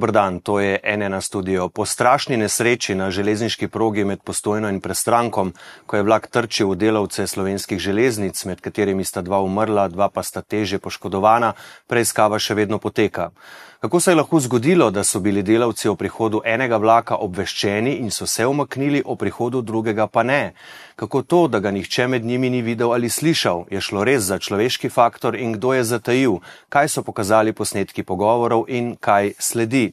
Dobr dan, to je NN studio. Po strašni nesreči na železniški progi med postojno in prestrankom, ko je vlak trčil v delavce slovenskih železnic, med katerimi sta dva umrla, dva pa sta teže poškodovana, preiskava še vedno poteka. Kako se je lahko zgodilo, da so bili delavci o prihodu enega vlaka obveščeni in so se umaknili, o prihodu drugega pa ne? Kako to, da ga nihče med njimi ni videl ali slišal, je šlo res za človeški faktor in kdo je zatajil, kaj so pokazali posnetki pogovorov in kaj sledi?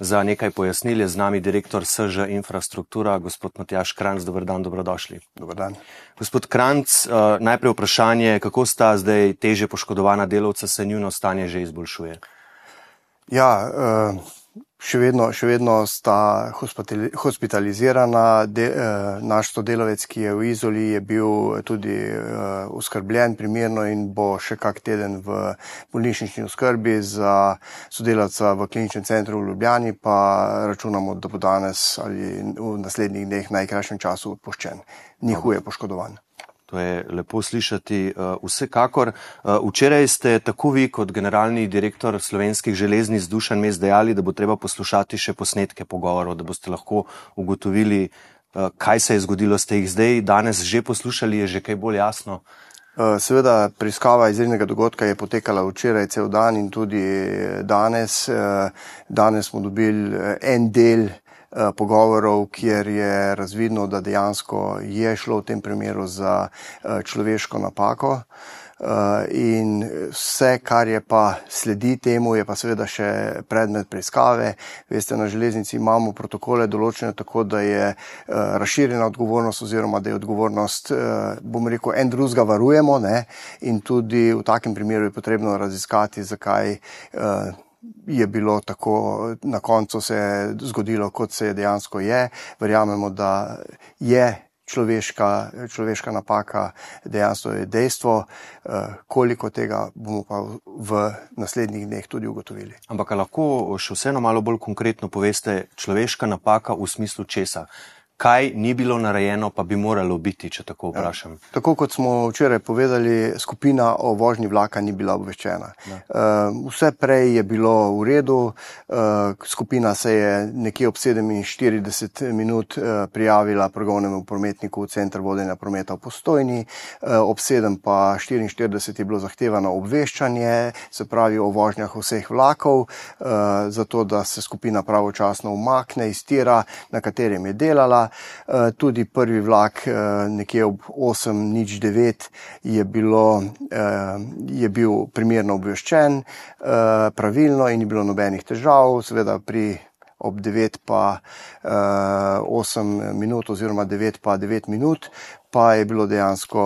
Za nekaj pojasnil je z nami direktor SŽ infrastruktura, gospod Matjaš Kranc. Dobr dan, dobrodošli. Dobar dan. Gospod Kranc, uh, najprej vprašanje, kako sta zdaj teže poškodovana delavca, se njuno stanje že izboljšuje? Ja, eh, še vedno, še vedno sta hospitalizirana. De, eh, naš sodelavec, ki je v Izoli, je bil tudi eh, primerno in bo še kak teden v bolnišnični oskrbi za sodelavca v kliničnem centru v Ljubljani, pa računamo, da bo danes ali v naslednjih dneh najkrajšem času odpoščen. Ni huje poškodovan. To je lepo slišati. Uh, vsekakor, uh, včeraj ste tako vi kot generalni direktor slovenskih železnic Dušan Mes dejali, da bo treba poslušati še posnetke pogovorov, da boste lahko ugotovili, uh, kaj se je zgodilo. Ste jih zdaj, danes že poslušali, je že kaj bolj jasno? Seveda, preiskava izrednega dogodka je potekala včeraj cel dan in tudi danes. Danes smo dobili en del Eh, pogovorov, kjer je razvidno, da dejansko je šlo v tem primeru za eh, človeško napako. Uh, in vse, kar je pa sledi temu, je pa seveda še predmet preiskave. Veste, na železnici imamo protokole določene tako, da je razširjena odgovornost oziroma da je odgovornost, bomo rekel, en drugega varujemo ne? in tudi v takem primeru je potrebno raziskati, zakaj. Je bilo tako, na koncu se je zgodilo, kot se je dejansko je. Verjamemo, da je človeška, človeška napaka dejansko je dejstvo, eh, koliko tega bomo pa v naslednjih dneh tudi ugotovili. Ampak lahko še vseeno malo bolj konkretno poveste, človeška napaka v smislu česa? Kaj ni bilo narejeno, pa bi moralo biti, če tako ja. vprašam. Ja. Tako kot smo včeraj povedali, skupina o vožnji vlaka ni bila obveščena. Ja. Uh, vse prej je bilo v redu, uh, skupina se je nekje ob 47 minut uh, prijavila progovnemu prometniku v center vodenja prometa v postojni, uh, ob 7 pa 44 je bilo zahtevano obveščanje, se pravi o vožnjah vseh vlakov, uh, zato da se skupina pravočasno umakne iz tira, na katerem je delala. Eh, tudi prvi vlak, eh, nekje ob 8.09, je, bilo, eh, je bil primerno obveščen, pravilno in ni bilo nobenih težav, seveda pri. Ob 9 pa uh, 8 minut, oziroma 9 pa 9 minut, pa je bilo dejansko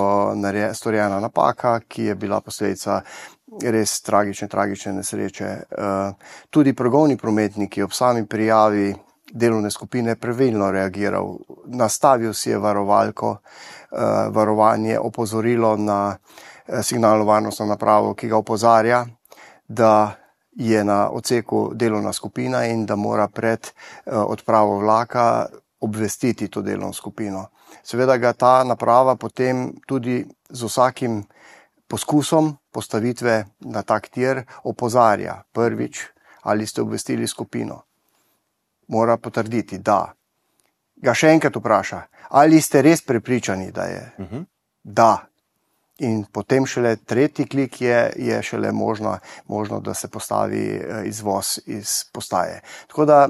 storjena napaka, ki je bila posledica res tragične, tragične nesreče. Uh, tudi progovni prometniki ob sami prijavi delovne skupine pravilno reagiral. Nastavil si je varovalko, eh, varovanje, opozorilo na eh, signalno varnostno napravo, ki ga opozarja, da je na odseku delovna skupina in da mora pred eh, odpravo vlaka obvestiti to delovno skupino. Seveda ga ta naprava potem tudi z vsakim poskusom postavitve na tak tir opozarja prvič, ali ste obvestili skupino mora potrditi, da. Ga še enkrat vpraša, ali ste res prepričani, da je. Uh mhm. -huh. Da. In potem šele tretji klik je, je šele možno, možno, da se postavi eh, izvoz iz postaje. Tako da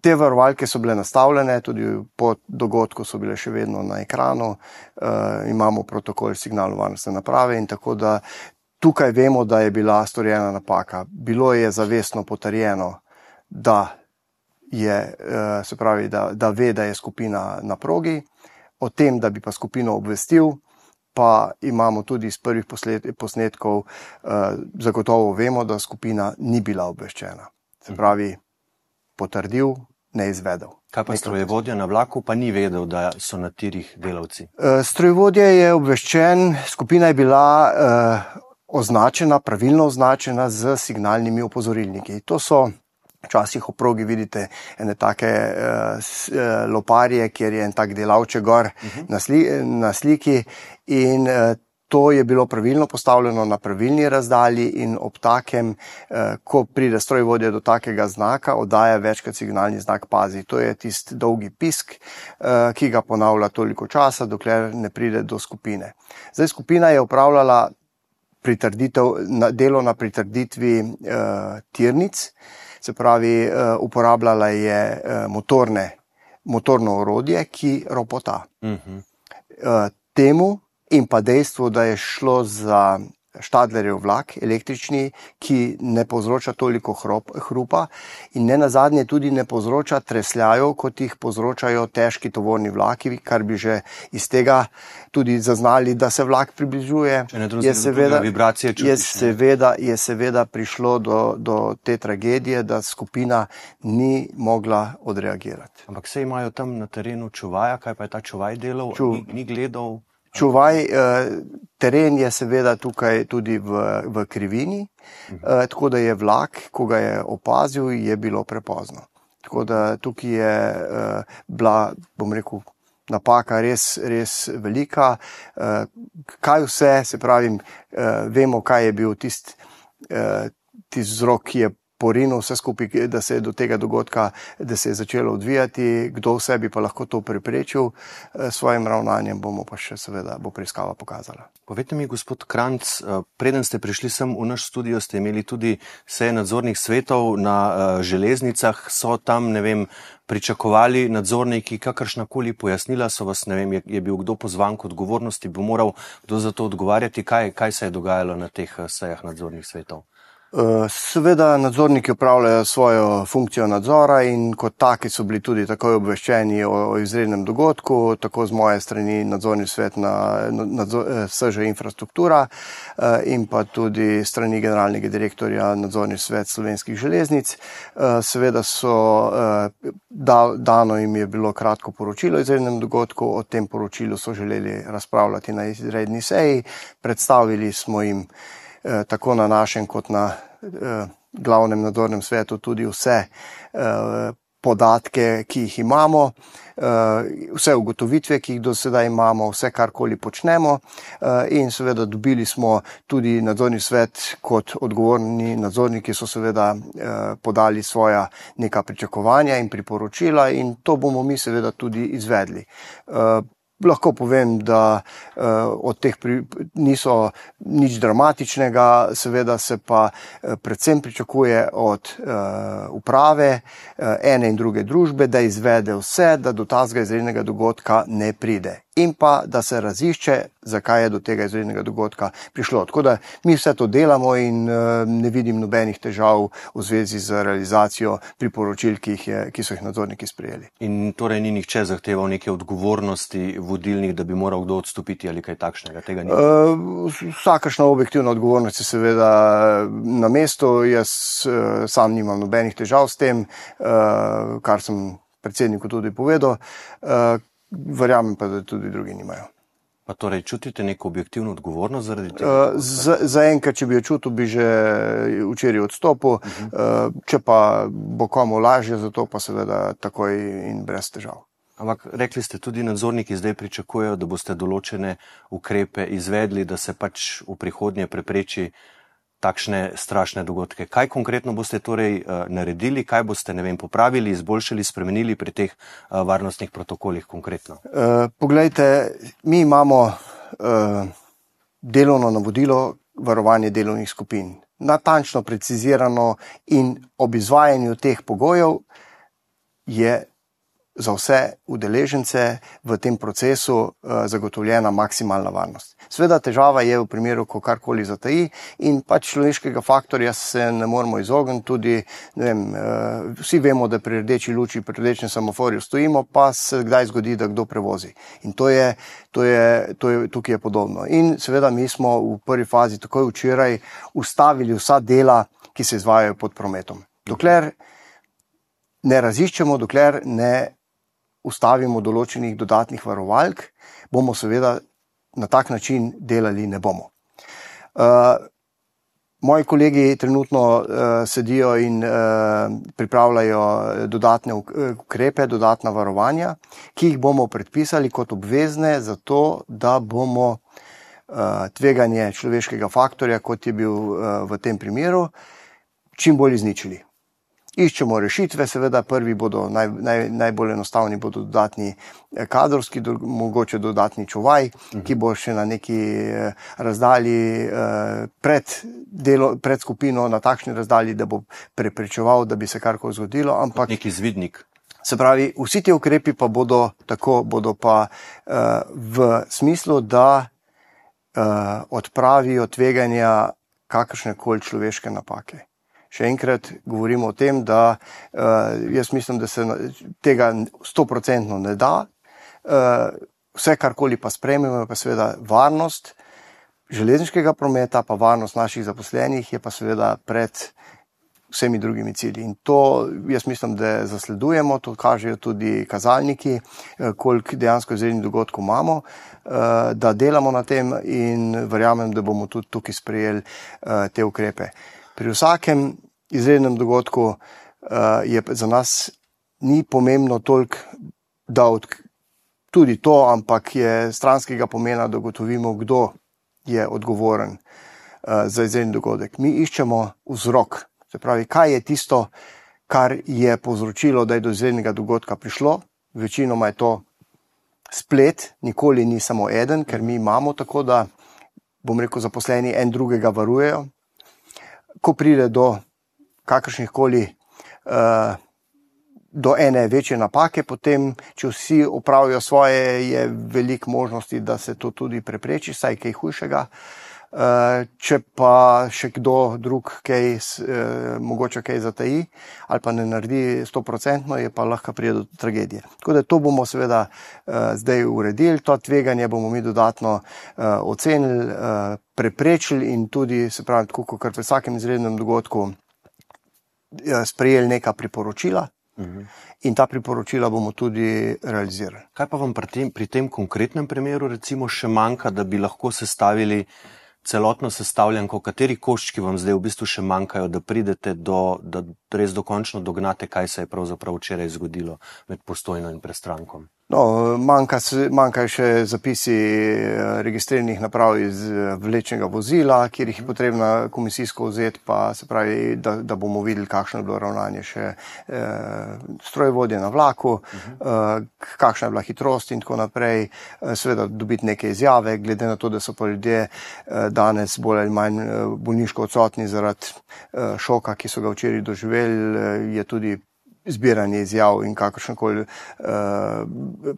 te varovalke so bile nastavljene, tudi po dogodku so bile še vedno na ekranu, uh, imamo protokol signalno varnostne naprave in tako da tukaj vemo, da je bila storjena napaka. Bilo je zavestno potrjeno, da je, eh, se pravi, da, da ve, da je skupina na progi, o tem, da bi pa skupino obvestil, pa imamo tudi iz prvih posnetkov, eh, zagotovo vemo, da skupina ni bila obveščena. Se mhm. pravi, potrdil, ne izvedel. Kaj pa strojevodja na vlaku, pa ni vedel, da so na tirih delavci? Eh, strojevodja je obveščen, skupina je bila. Označena, pravilno označena z signalnimi opozorilniki. To so Včasih v progi vidite ene take uh, loparje, kjer je en tak delavče gor uh -huh. na, sli, na sliki in uh, to je bilo pravilno postavljeno na pravilni razdalji in ob takem, uh, ko pride strojvodja do takega znaka, oddaja večkrat signalni znak pazi. To je tisti dolgi pisk, uh, ki ga ponavlja toliko časa, dokler ne pride do skupine. Zdaj skupina je upravljala na, delo na pritrditvi uh, tirnic se pravi, uh, uporabljala je uh, motorne, motorno orodje, ki ropota. Uh -huh. uh, temu in pa dejstvo, da je šlo za Štadlerjev vlak, električni, ki ne povzroča toliko hrop, hrupa in ne na zadnje tudi ne povzroča tresljajev, kot jih povzročajo težki tovorni vlaki, kar bi že iz tega tudi zaznali, da se vlak približuje. Je seveda, je, seveda, je seveda prišlo do, do te tragedije, da skupina ni mogla odreagirati. Ampak se imajo tam na terenu čuvaja, kaj pa je ta čuvaj delal, Ču... ni, ni gledal. Čuvaj, eh, teren je seveda tukaj tudi v, v krivini, eh, tako da je vlak, ko ga je opazil, je bilo prepozno. Tako da tukaj je eh, bila, bom rekel, napaka res, res velika. Kaj vse, se pravi, vemo, kaj je bil tisti tist vzrok, ki je porinil vse skupaj, da se je do tega dogodka, da se je začelo odvijati, kdo vse bi pa lahko to preprečil s eh, svojim ravnanjem, bomo pa še seveda, bo preiskava pokazala. Povejte mi, gospod Kranc, eh, preden ste prišli sem v naš studio, ste imeli tudi vse nadzornih svetov na uh, železnicah, so tam, ne vem, pričakovali nadzorniki kakršnakoli pojasnila, so vas, ne vem, je bil kdo pozvan k odgovornosti, bo moral kdo za to odgovarjati, kaj, kaj se je dogajalo na teh sejah nadzornih svetov. Seveda nadzorniki upravljajo svojo funkcijo nadzora in kot taki so bili tudi takoj obveščeni o izrednem dogodku, tako z moje strani nadzorni svet na nadzor, eh, SŽ infrastruktura eh, in pa tudi strani generalnega direktorja nadzorni svet slovenskih železnic. Eh, seveda so, dano jim je bilo kratko poročilo o izrednem dogodku, o tem poročilu so želeli razpravljati na izredni seji, predstavili smo jim tako na našem, kot na eh, glavnem nadzornem svetu, tudi vse eh, podatke, ki jih imamo, vse ugotovitve, ki jih do sedaj imamo, vse karkoli počnemo. In seveda dobili smo tudi nadzorni svet, kot odgovorni nadzorniki so seveda podali svoja neka pričakovanja in priporočila in to bomo mi seveda tudi izvedli. Lahko povem, da uh, od teh pri, niso nič dramatičnega, seveda se pa uh, predvsem pričakuje od uh, uprave uh, ene in druge družbe, da izvede vse, da do tazga izrednega dogodka ne pride in pa da se razišče, zakaj je do tega izrednega dogodka prišlo. Tako da mi vse to delamo in uh, ne vidim nobenih težav v zvezi z realizacijo priporočil, ki, je, ki so jih nadzorniki sprejeli. In torej ni nihče zahteval neke odgovornosti vodilnih, da bi moral kdo odstopiti ali kaj takšnega? Uh, vsakašna objektivna odgovornost je seveda na mestu. Jaz sam nimam nobenih težav s tem, kar sem predsedniku tudi povedal. Uh, verjamem pa, da tudi drugi nimajo. Pa torej čutite neko objektivno odgovornost zaradi tega? Uh, za enkrat, če bi jo čutil, bi že včeraj odstopil, uh -huh. uh, če pa bo komu lažje, zato pa seveda takoj in brez težav. Ampak rekli ste tudi nadzorniki zdaj pričakujejo, da boste določene ukrepe izvedli, da se pač v prihodnje prepreči takšne strašne dogodke. Kaj konkretno boste torej uh, naredili, kaj boste vem, popravili, izboljšali, spremenili pri teh uh, varnostnih protokolih konkretno? Uh, poglejte, mi imamo uh, delovno navodilo varovanje delovnih skupin. Natančno precizirano in ob izvajanju teh pogojev je za vse udeležence v tem procesu uh, zagotovljena maksimalna varnost. Sveda težava je v primeru, ko karkoli zataji in pač človeškega faktorja se ne moremo izogniti. Tudi, vem, uh, vsi vemo, da pri rdeči luči, pri rdečem semaforju stojimo, pa se kdaj zgodi, da kdo prevozi. In to je, to je, to je tukaj je podobno. In seveda mi smo v prvi fazi takoj včeraj ustavili vsa dela, ki se izvajajo pod prometom. Dokler ne raziščemo, dokler ne ustavimo določenih dodatnih varovalk, bomo seveda na tak način delali ne bomo. Uh, Moji kolegi trenutno uh, sedijo in uh, pripravljajo dodatne ukrepe, dodatna varovanja, ki jih bomo predpisali kot obvezne, zato da bomo uh, tveganje človeškega faktorja, kot je bil uh, v tem primeru, čim bolj izničili. Iščemo rešitve, seveda, prvi bodo naj, naj, najbolj enostavni, bodo dodatni eh, kadrovski, do, mogoče dodatni čuvaj, -huh. ki bo še na neki eh, razdalji eh, pred, delo, pred skupino, na takšni razdalji, da bo preprečeval, da bi se karkoli zgodilo. Ampak neki zvidnik. Se pravi, vsi ti ukrepi pa bodo tako, bodo pa uh, v smislu, da uh, odpravijo tveganja kakršne koli človeške napake. Še enkrat govorimo o tem, da uh, jaz mislim, da se tega stoprocentno ne da. Uh, vse, karkoli pa spremljamo, je pa seveda varnost železniškega prometa, pa varnost naših zaposlenih, je pa seveda pred vsemi drugimi cilji. In to jaz mislim, da zasledujemo, to kažejo tudi kazalniki, koliko dejansko izrednih dogodkov imamo, da delamo na tem in verjamem, da bomo tudi tukaj sprejeli te ukrepe. Pri vsakem izrednem dogodku uh, je za nas ni pomembno toliko, da tudi to, ampak je stranskega pomena, da ugotovimo, kdo je odgovoren uh, za izredni dogodek. Mi iščemo vzrok, se pravi, kaj je tisto, kar je povzročilo, da je do izrednega dogodka prišlo. Večinoma je to splet, nikoli ni samo eden, ker mi imamo tako, da bom rekel, zaposleni en drugega varujejo. Ko pride do kakršnih koli uh, do ene večje napake, potem, če vsi opravijo svoje, je veliko možnosti, da se to tudi prepreči, saj kaj hujšega. Uh, če pa še kdo drug, kaj, uh, mogoče kaj zataji ali pa ne naredi 100%, je pa lahko pride do tragedije. Tako da to bomo seveda uh, zdaj uredili, to tveganje bomo mi dodatno uh, ocenili, uh, preprečili in tudi, se pravi, tako kot pri vsakem izrednem dogodku, sprejeli neka priporočila uh -huh. in ta priporočila bomo tudi realizirali. Kaj pa vam pri tem, pri tem konkretnem primeru recimo še manjka, da bi lahko sestavili celotno sestavljanko, kateri koščki vam zdaj v bistvu še manjkajo, da pridete do, da res dokončno dognate, kaj se je pravzaprav včeraj zgodilo med postojno in prestrankom? No, manjka, manjkajo še zapisi eh, registriranih naprav iz eh, vlečnega vozila, kjer jih je potrebno komisijsko vzeti, pa se pravi, da, da bomo videli, kakšno je bilo ravnanje še eh, strojvodje na vlaku, uh -huh. eh, kakšna je bila hitrost in tako naprej. Eh, seveda dobiti neke izjave, glede na to, da so pa ljudje eh, danes bolj ali manj bolniško odsotni zaradi eh, šoka, ki so ga včeraj doživeli, eh, je tudi zbiranje izjav in kakršna koli uh,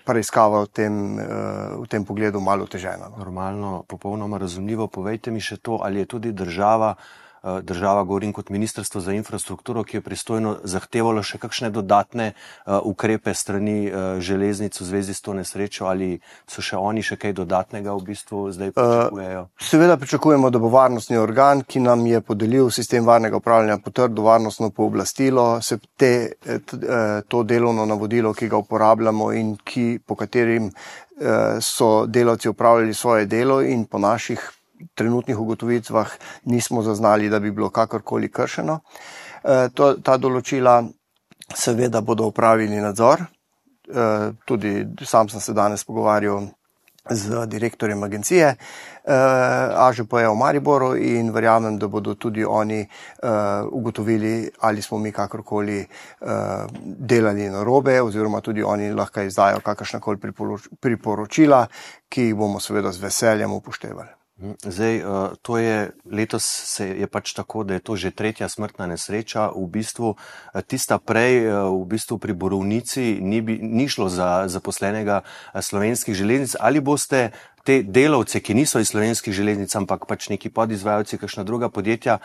preiskava v tem, uh, v tem pogledu malo težena. No. Normalno, popolnoma razumljivo. Povejte mi še to, ali je tudi država Eh, država, govorim kot ministrstvo za infrastrukturo, ki je pristojno zahtevalo še kakšne dodatne uh, ukrepe strani uh, železnic v zvezi s to nesrečo ali so še oni še kaj dodatnega v bistvu zdaj pričakujejo? Seveda pričakujemo, da bo varnostni organ, ki nam je podelil sistem varnega upravljanja potrdil varnostno pooblastilo, se te, to delovno navodilo, ki ga uporabljamo in ki, po katerim so delavci upravljali svoje delo in po naših trenutnih ugotovitvah nismo zaznali, da bi bilo kakorkoli kršeno. E, to, ta določila seveda bodo upravili nadzor. E, tudi sam sem se danes pogovarjal z direktorjem agencije e, AŽP-ja v Mariboru in verjamem, da bodo tudi oni ugotovili, ali smo mi kakorkoli delali na robe oziroma tudi oni lahko izdajo kakršnakoli priporočila, ki jih bomo seveda z veseljem upoštevali. Zdaj, eh, to je letos se je pač tako, da je to že tretja smrtna nesreča. V bistvu eh, tista prej, eh, v bistvu pri Borovnici, ni, bi, ni šlo za zaposlenega slovenskih železnic. Ali boste te delavce, ki niso iz slovenskih železnic, ampak pač neki podizvajalci, kakšna druga podjetja,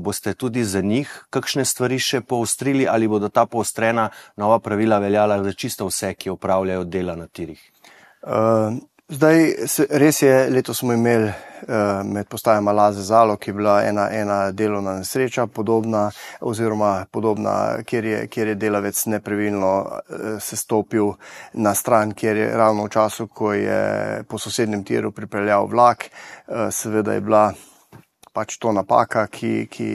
boste tudi za njih kakšne stvari še poostrili ali bodo ta poostrena nova pravila veljala za čisto vse, ki opravljajo dela na tirih? Uh, Zdaj, res je, letos smo imeli uh, med postajama Laze Zalo, ki je bila ena, ena delovna nesreča, podobna, oziroma podobna, kjer je, kjer je delavec nepravilno uh, se stopil na stran, kjer je ravno v času, ko je po sosednjem tiru pripeljal vlak, uh, seveda je bila pač to napaka, ki, ki,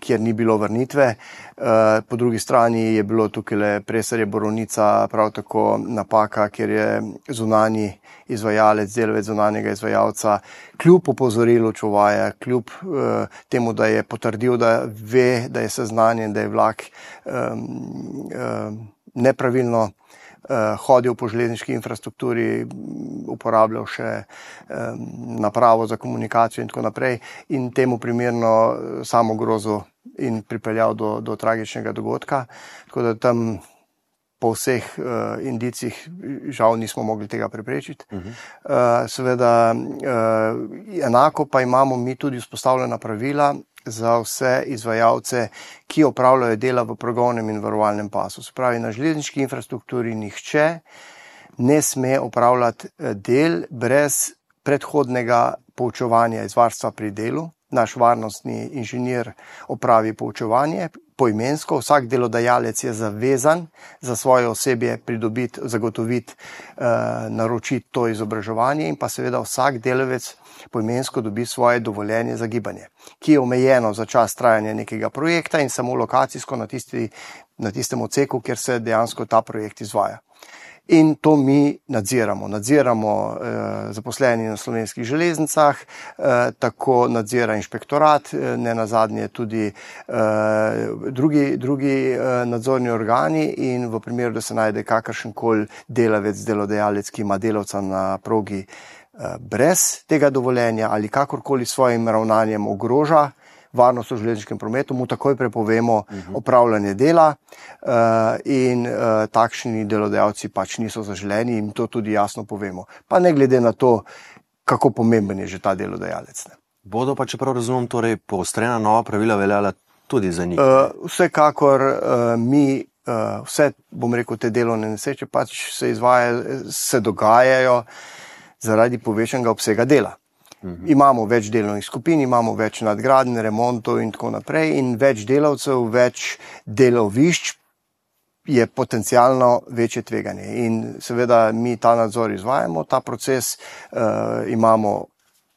kjer ni bilo vrnitve. Po drugi strani je bilo tukaj le presarje Boronica, prav tako napaka, kjer je zunani izvajalec, delovec zunanjega izvajalca, kljub opozorilu čuvaja, kljub uh, temu, da je potrdil, da ve, da je seznanjen, da je vlak um, um, nepravilno hodil po železniški infrastrukturi, uporabljal še um, napravo za komunikacijo in tako naprej, in temu primerno samo grozo in pripeljal do, do tragičnega dogodka. Tako da tam po vseh uh, indicih, žal, nismo mogli tega preprečiti. Uh -huh. uh, seveda, uh, enako pa imamo mi tudi vzpostavljena pravila za vse izvajalce, ki opravljajo dela v progovnem in varovalnem pasu. Se pravi, na železniški infrastrukturi nihče ne sme opravljati del brez predhodnega poučevanja izvarstva pri delu. Naš varnostni inženir opravi poučevanje, poimensko, vsak delodajalec je zavezan za svoje osebje pridobiti, zagotoviti, uh, naročiti to izobraževanje in pa seveda vsak delovec poimensko dobi svoje dovoljenje za gibanje, ki je omejeno za čas trajanja nekega projekta in samo lokacijsko na, tisti, na tistem odseku, kjer se dejansko ta projekt izvaja. In to mi nadziramo. Nadziramo eh, zaposleni na slovenskih železnicah, eh, tako nadzira inšpektorat, eh, ne na zadnje tudi eh, drugi, drugi eh, nadzorni organi in v primeru, da se najde kakršen koli delavec, delodajalec, ki ima delavca na progi eh, brez tega dovoljenja ali kakorkoli svojim ravnanjem ogroža varnost v železniškem prometu, mu takoj prepovemo uh -huh. opravljanje dela uh, in uh, takšni delodajalci pač niso zaželeni in to tudi jasno povemo. Pa ne glede na to, kako pomemben je že ta delodajalec. Ne. Bodo pa, čeprav razumem, torej poostrena nova pravila veljala tudi za njih? Uh, vsekakor uh, mi. Uh, vse, bom rekel, te delovne nesreče pač se izvajajo, se dogajajo zaradi povečanega obsega dela. -hmm. Imamo več delovnih skupin, imamo več nadgradnje, remontov in tako naprej, in več delavcev, več delovišč je potencijalno večje tveganje. In seveda mi ta nadzor izvajamo, ta proces uh, imamo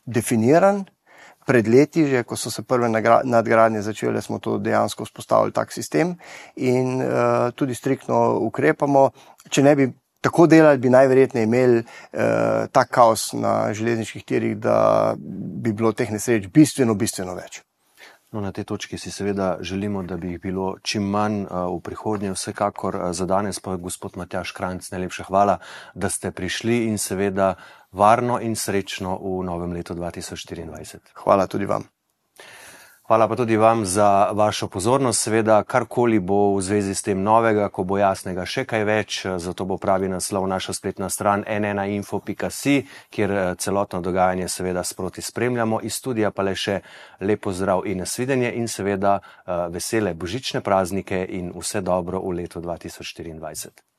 definiran. Pred leti, že ko so se prve nadgradnje začele, smo to dejansko vzpostavili tak sistem in uh, tudi striktno ukrepamo. Če ne bi tako delali, bi najverjetneje imeli uh, tak kaos na železniških tirih, da bi bilo teh nesreč bistveno, bistveno več. No, na tej točki si seveda želimo, da bi jih bilo čim manj uh, v prihodnje. Vsekakor uh, za danes pa gospod Matjaš Kranc, najlepša hvala, da ste prišli in seveda varno in srečno v novem letu 2024. Hvala tudi vam. Hvala pa tudi vam za vašo pozornost. Seveda, karkoli bo v zvezi s tem novega, ko bo jasnega še kaj več, zato bo pravi naslov naša spletna stran nnainfo.si, kjer eh, celotno dogajanje seveda sproti spremljamo. Iz studija pa le še lepo zdrav in nasvidenje in seveda eh, vesele božične praznike in vse dobro v letu 2024.